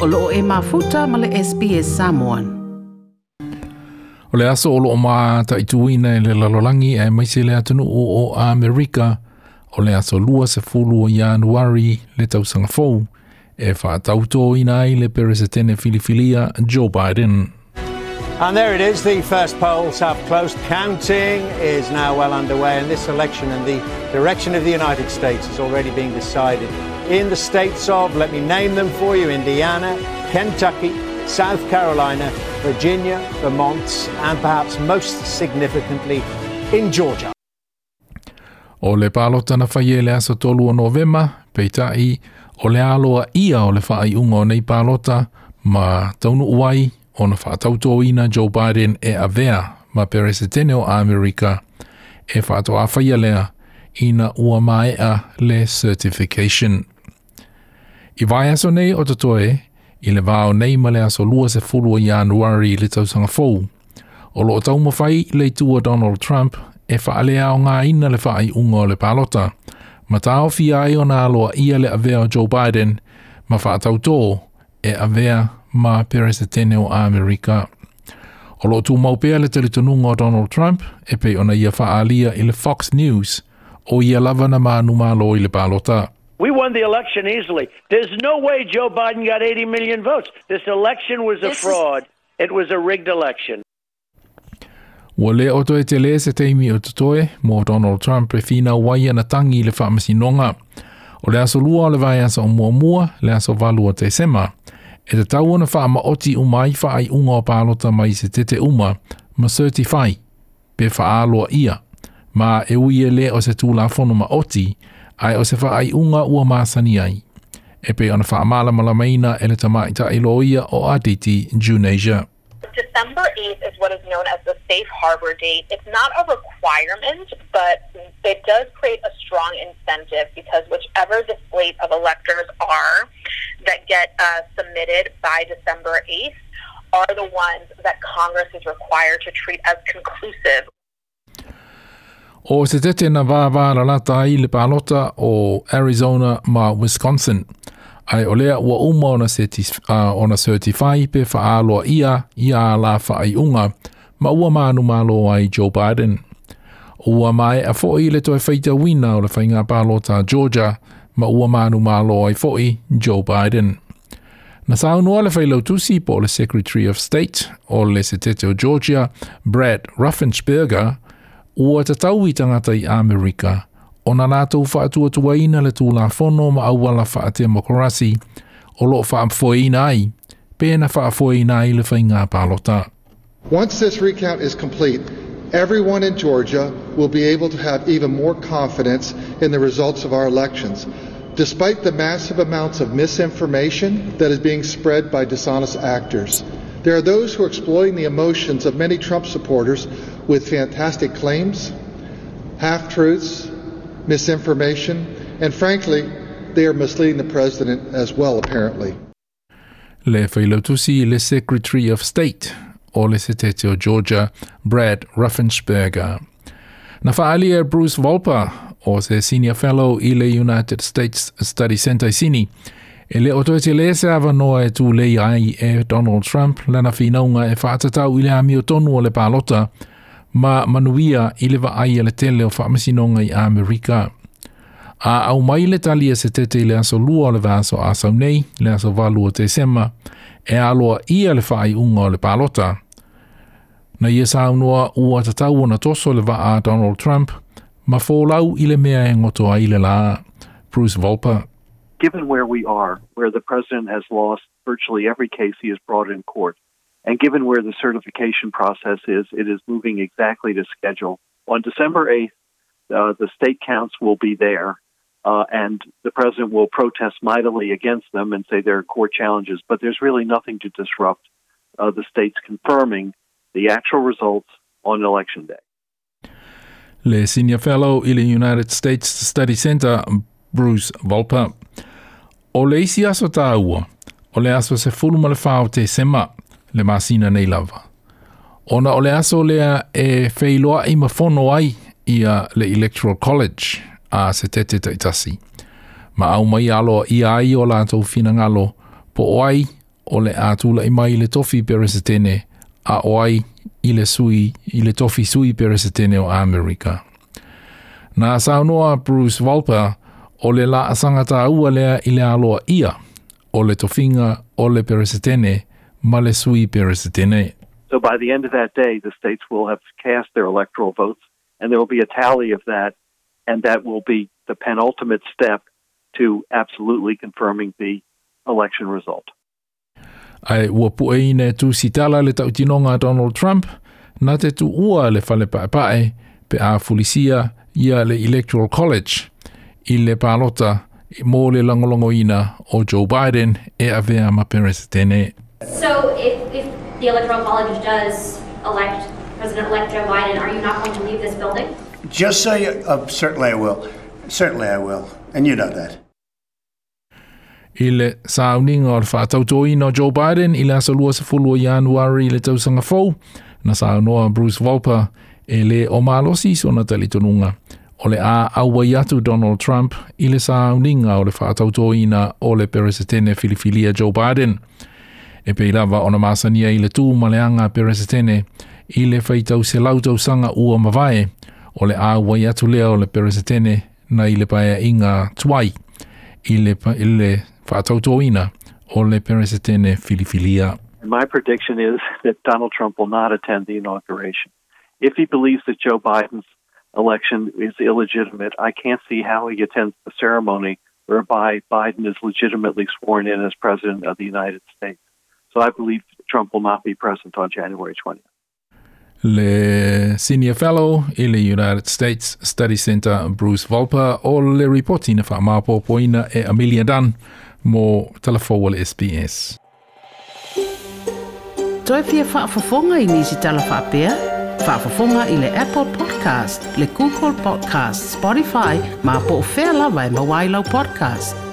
o loo e mafuta ma le SPS Samoan. O le aso o loo maa ta e le lalolangi e maise le atunu o o Amerika o le aso lua se fulu o Januari le tausanga fou e wha tautoina ai le peresetene filifilia Joe Biden. And there it is. The first polls have closed. Counting is now well underway, and this election and the direction of the United States is already being decided in the states of, let me name them for you Indiana, Kentucky, South Carolina, Virginia, Vermont, and perhaps most significantly in Georgia. O le palota na whai le aso tolu o novema, peitai o le aloa ia o le whai unga o nei palota, ma taunu uai ona na ina Joe Biden e avea ma peresetene o Amerika e whaato a lea ina ua mai a le certification. I vai aso nei o tatoe, i le vāo nei ma le aso lua se fulu o Januari le tausanga fōu. O lo tau mawhai le tua Donald Trump e whaalea o ngā ina le whaai unga o le palota. Ma tāo fi ai o nā loa ia le avea o Joe Biden, ma whaatau tō e avea ma peresetene o Amerika. O lo tu maupea le talitununga o Donald Trump e pe ona ia whaalia i le Fox News o ia lava na mānu mālo i le palota. We won the election easily. There's no way Joe Biden got 80 million votes. This election was a fraud. It was a rigged election. Ua le o toe te le se teimi o te toe, mō Donald Trump e whina wai ana tangi i le whaamasinonga. O le aso lua o le vai asa o mua mua, le aso valu o te sema. E te tau ana whaama oti fa ai unga o pālota mai se tete uma, ma certify, pe whaaloa ia. Ma e uie le o se tūla fono ma oti, ai o se whaai unga ua māsani ai. E pe ona whaamala malamaina e le tamaita i loia o Aditi, Junasia. December 8th is what is known as the safe harbor date. It's not a requirement, but it does create a strong incentive because whichever the slate of electors are that get uh, submitted by December 8th are the ones that Congress is required to treat as conclusive O se tete na vāvāra lata ai le pālota o Arizona ma Wisconsin. Ai o lea ua uma ona, seti, uh, ona certify pe whaaloa ia ia la ai unga ma ua manu malo ai Joe Biden. Ua mai a fo'i le toi whaita wina o le whainga pālota Georgia ma ua manu malo ai fo'i Joe Biden. Na saunua le whailau tusi po le Secretary of State o le setete o Georgia, Brad Ruffensperger, ua tatau i tangata i Amerika, o na nātou whaatua le whono ma whaatea mokorasi, o lo whaamfoina ai, pēna whaafoina ai le whainga pālota. Once this recount is complete, everyone in Georgia will be able to have even more confidence in the results of our elections. Despite the massive amounts of misinformation that is being spread by dishonest actors, there are those who are exploiting the emotions of many Trump supporters with fantastic claims, half truths, misinformation, and frankly, they are misleading the president as well, apparently. Le whailautusi le Secretary of State o le se tete o Georgia, Brad Raffensperger. Na whaalia Bruce Wolpe o se Senior Fellow i le United States Study Centre sini, e le o te le se awa noa e tū lei ai e Donald Trump lana whinaunga e whaatatau i le ami o tonu o le pālota, ma manuia i lewa ai ele tele o whaamasinonga i Amerika. A au mai le talia se tete i le aso lua o le vaso a nei, le aso valu o te sema, e aloa ia le whaai unga o le palota. Na ia saunua ua tatau ona toso le vaa Donald Trump, ma fōlau i le mea e ngoto ai le la. Bruce Volper. given where we are, where the president has lost virtually every case he has brought in court, and given where the certification process is, it is moving exactly to schedule. On December 8th, uh, the state counts will be there, uh, and the president will protest mightily against them and say there are core challenges, but there's really nothing to disrupt uh, the states confirming the actual results on election day. Le Senior Fellow i le United States Study Centre, Bruce Wolpe. O le isi aso tā ua, o le aso se fulu ma whao te sema, le masina nei lava. Ona o le aso lea e feiloa i mafono ai i a le Electoral College a se tete taitasi. Ma au mai alo i ai o lātou whina ngalo po o ai o le ātula i mai le tofi peresetene a oai i le sui, i le tofi sui peresetene o Amerika. Nā saunoa Bruce Walper o le la asangata ua lea i le aloa ia o le tofinga o le peresetene So by the end of that day, the states will have cast their electoral votes, and there will be a tally of that, and that will be the penultimate step to absolutely confirming the election result. Ai ua pue ine tu sitala le tautinonga Donald Trump, na te tu ua le fale pae pe a fulisia ia le Electoral College i le palota mō le langolongo ina o Joe Biden e avea ma peresetene. So if, if the Electoral College does elect President-elect Joe Biden, are you not going to leave this building? Just so you, uh, certainly I will. Certainly I will. And you know that. I le sauninga o le whātautoina o Joe Biden i le asa lua sa fulua Januari i le tausanga fau, na saunoa Bruce Wolpe e le o malosi so na talitonunga. O le a aua atu Donald Trump i le sauninga o le whātautoina o le peresetene filifilia Joe Biden. E pei lava o na masania i le tū i le se lautau sanga ua mawae o le atu lea o le peresetene na i le inga tuai i le, i le o le peresetene filifilia. My prediction is that Donald Trump will not attend the inauguration. If he believes that Joe Biden's election is illegitimate, I can't see how he attends the ceremony whereby Biden is legitimately sworn in as President of the United States. So I believe Trump will not be present on January 20th. Le Senior Fellow i le United States Study Center Bruce Wolpe o le reporti na whaamapopoina e Amelia Dunn mo telefoa le SBS. Toi fia whaafafonga i nisi tala whaapea? Whaafafonga i le Apple Podcast, le Google Podcast, Spotify, ma po o whea lawa e mawailau podcast.